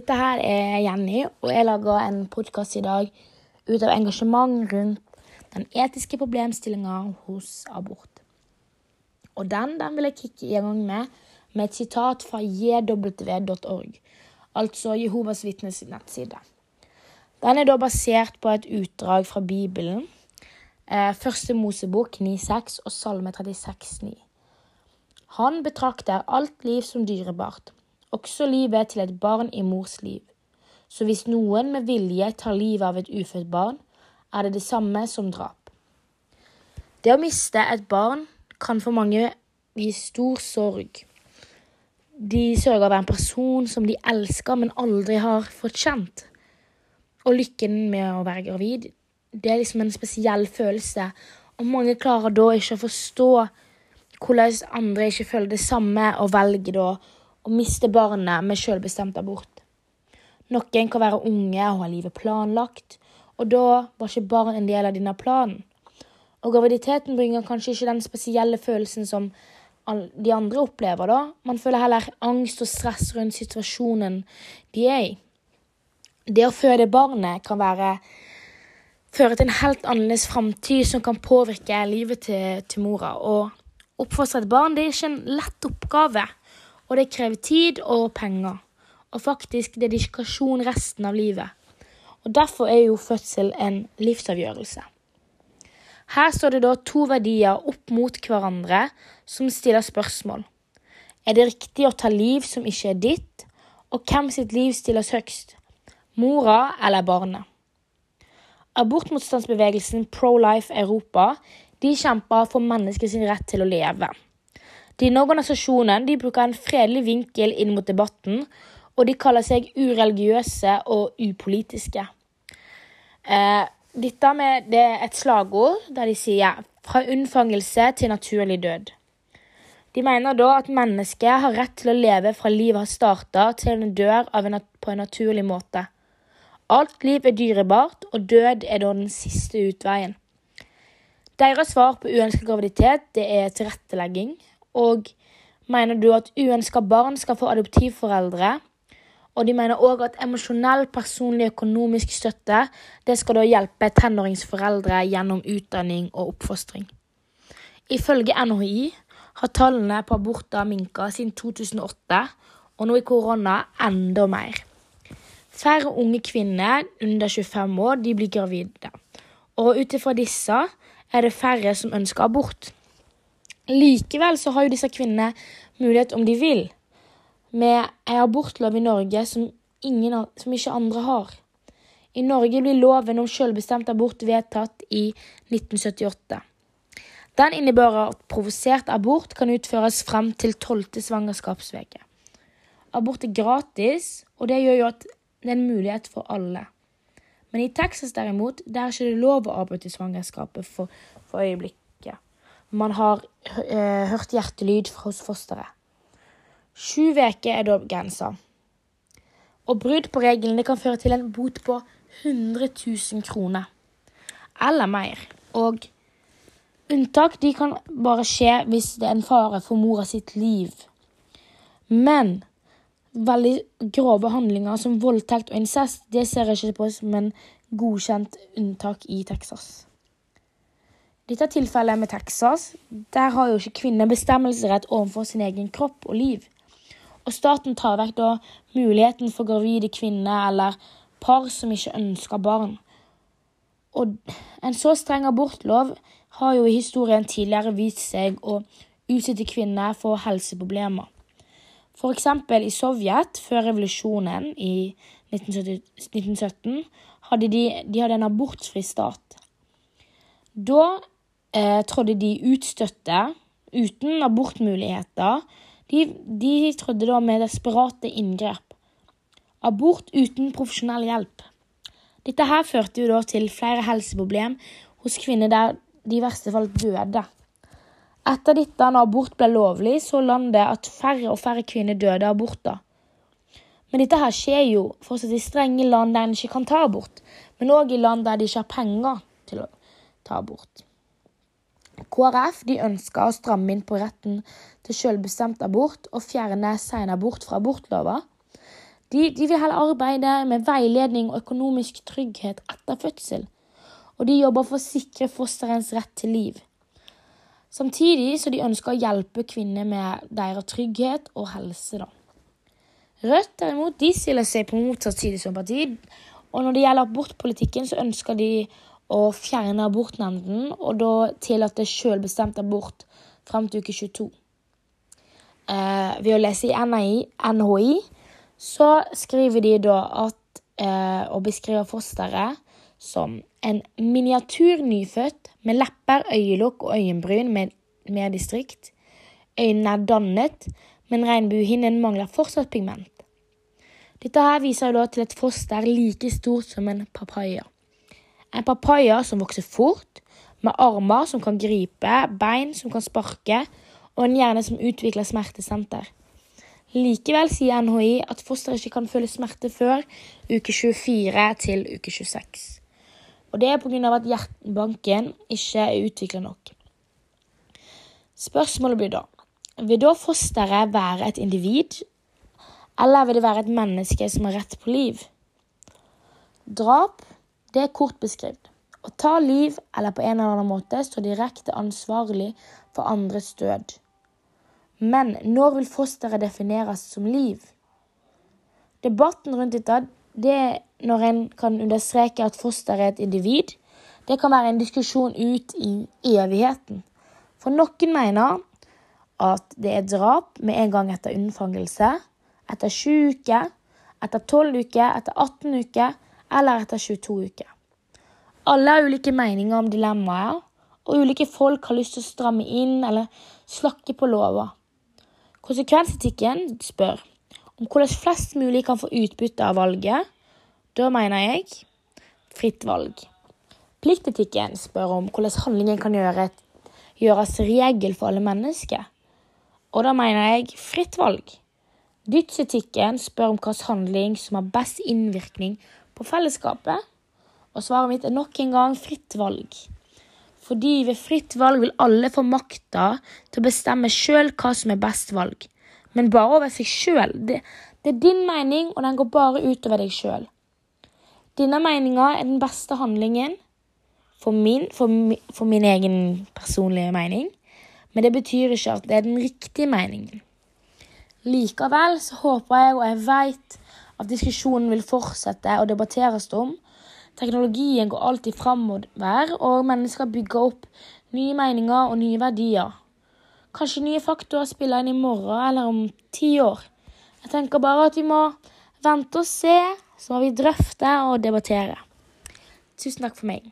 Dette her er Jenny, og jeg lager en podkast i dag ut av engasjement rundt den etiske problemstillinga hos abort. Og den, den vil jeg kicke i gang med med et sitat fra jw.org, altså Jehovas vitnes nettside. Den er da basert på et utdrag fra Bibelen, eh, Første Mosebok 9,6 og Salme 36,9. Han betrakter alt liv som dyrebart også livet til et barn i mors liv. Så hvis noen med vilje tar livet av et ufødt barn, er det det samme som drap. Det å miste et barn kan for mange gi stor sorg. De sørger over en person som de elsker, men aldri har fått kjent. Og lykken med å være gravid, det er liksom en spesiell følelse. Og mange klarer da ikke å forstå hvordan andre ikke føler det samme, og velger da å miste barnet med selvbestemt abort. Noen kan være unge og ha livet planlagt, og da var ikke barn en del av denne planen. Og graviditeten bringer kanskje ikke den spesielle følelsen som de andre opplever, da. Man føler heller angst og stress rundt situasjonen de er i. Det å føde barnet kan være føre til en helt annerledes framtid som kan påvirke livet til, til mora. Og oppfostre et barn det er ikke en lett oppgave. Og det krever tid og penger, og faktisk dedikasjon resten av livet. Og Derfor er jo fødsel en livsavgjørelse. Her står det da to verdier opp mot hverandre som stiller spørsmål. Er det riktig å ta liv som ikke er ditt, og hvem sitt liv stilles høgst? Mora eller barnet? Abortmotstandsbevegelsen Pro Life Europa de kjemper for menneskets rett til å leve. Denne organisasjonen de bruker en fredelig vinkel inn mot debatten, og de kaller seg ureligiøse og upolitiske. Eh, dette med, det er et slagord der de sier 'fra unnfangelse til naturlig død'. De mener da at mennesket har rett til å leve fra livet har starta til en dør en, på en naturlig måte. Alt liv er dyrebart, og død er da den siste utveien. Deres svar på uønsket graviditet det er tilrettelegging, og mener du at uønska barn skal få adoptivforeldre? Og de mener òg at emosjonell, personlig økonomisk støtte det skal da hjelpe tenåringsforeldre gjennom utdanning og oppfostring. Ifølge NHI har tallene på aborter minka siden 2008, og nå i korona enda mer. Færre unge kvinner under 25 år de blir gravide, og ut ifra disse er det færre som ønsker abort. Likevel så har jo disse kvinnene mulighet om de vil, med en abortlov i Norge som, ingen, som ikke andre har. I Norge blir loven om selvbestemt abort vedtatt i 1978. Den innebærer at provosert abort kan utføres frem til tolvte svangerskapsuke. Abort er gratis, og det gjør jo at det er en mulighet for alle. Men i Texas derimot, der er ikke det lov å avbryte svangerskapet for, for øyeblikk man har eh, hørt hjertelyd hos fosteret. Sju uker er da grensa. Og brudd på reglene kan føre til en bot på 100 000 kroner. Eller mer. Og unntak de kan bare skje hvis det er en fare for mora sitt liv. Men veldig grove handlinger som voldtekt og incest, det ser jeg ikke på som en godkjent unntak i Texas. Dette tilfellet med Texas, der har jo ikke kvinner bestemmelsesrett overfor sin egen kropp og liv. Og staten tar vekk da muligheten for gravide kvinner eller par som ikke ønsker barn. Og en så streng abortlov har jo i historien tidligere vist seg å utsette kvinner for helseproblemer. For eksempel i Sovjet, før revolusjonen i 1917, hadde de, de hadde en abortfri stat. Da eh, trådde de utstøtte, uten abortmuligheter. De, de trådde da med desperate inngrep. Abort uten profesjonell hjelp. Dette her førte jo da til flere helseproblem hos kvinner der de i verste fall døde. Etter dette, når abort ble lovlig, så landet at færre og færre kvinner døde av aborter. Men dette her skjer jo fortsatt i strenge land der en ikke kan ta abort, men òg i land der de ikke har penger til å ta abort. KrF de ønsker å stramme inn på retten til selvbestemt abort og fjerne senabort fra abortlova. De, de vil heller arbeide med veiledning og økonomisk trygghet etter fødsel. Og de jobber for å sikre fosterens rett til liv. Samtidig så de ønsker å hjelpe kvinner med deres trygghet og helse. da. Rødt derimot, de stiller seg på motsatt side som parti. Og når det gjelder abortpolitikken, så ønsker de å fjerne abortnemnden, og da tillate selvbestemt abort fram til uke 22. Eh, ved å lese i NHI, NHI så skriver de da at eh, og beskriver fosteret som en miniatyr nyfødt med lepper, øyelokk og øyenbryn med mer distrikt. Øynene er dannet, men regnbuehinnen mangler fortsatt pigment. Dette her viser jo da til et foster like stort som en papaya. En papaya som vokser fort, med armer som kan gripe, bein som kan sparke, og en hjerne som utvikler smertesenter. Likevel sier NHI at fosteret ikke kan føle smerte før uke 24 til uke 26. Og det er pga. at hjertebanken ikke er utvikla nok. Spørsmålet blir da vil da fosteret være et individ, eller vil det være et menneske som har rett på liv? Drap det er kort beskrevet. Å ta liv eller på en eller annen måte stå direkte ansvarlig for andres død. Men når vil fosteret defineres som liv? Debatten rundt dette det er når en kan understreke at fosteret er et individ. Det kan være en diskusjon ut i evigheten. For noen mener at det er drap med en gang etter unnfangelse, etter 7 uker, etter 12 uker, etter 18 uker eller etter 22 uker. Alle har ulike meninger om dilemmaer, og ulike folk har lyst til å stramme inn eller slakke på lover. Konsekvensetikken spør om hvordan flest mulig kan få utbytte av valget. Da mener jeg fritt valg. Pliktetikken spør om hvordan handlingen kan gjøre, gjøres regel for alle mennesker. Og da mener jeg fritt valg. Dydsetikken spør om hvilken handling som har best innvirkning på fellesskapet. Og svaret mitt er nok en gang fritt valg. Fordi ved fritt valg vil alle få makta til å bestemme sjøl hva som er best valg. Men bare over seg sjøl. Det, det, er din mening, og den går bare utover deg sjøl. Denne meninga er den beste handlingen for min, for, for min egen personlige mening. Men det betyr ikke at det er den riktige meningen. Likevel så håper jeg, og jeg veit, at diskusjonen vil fortsette å debatteres om. Teknologien går alltid framover, og mennesker bygger opp nye meninger og nye verdier. Kanskje nye faktorer spiller inn i morgen eller om ti år. Jeg tenker bare at vi må vente og se, så må vi drøfte og debattere. Tusen takk for meg.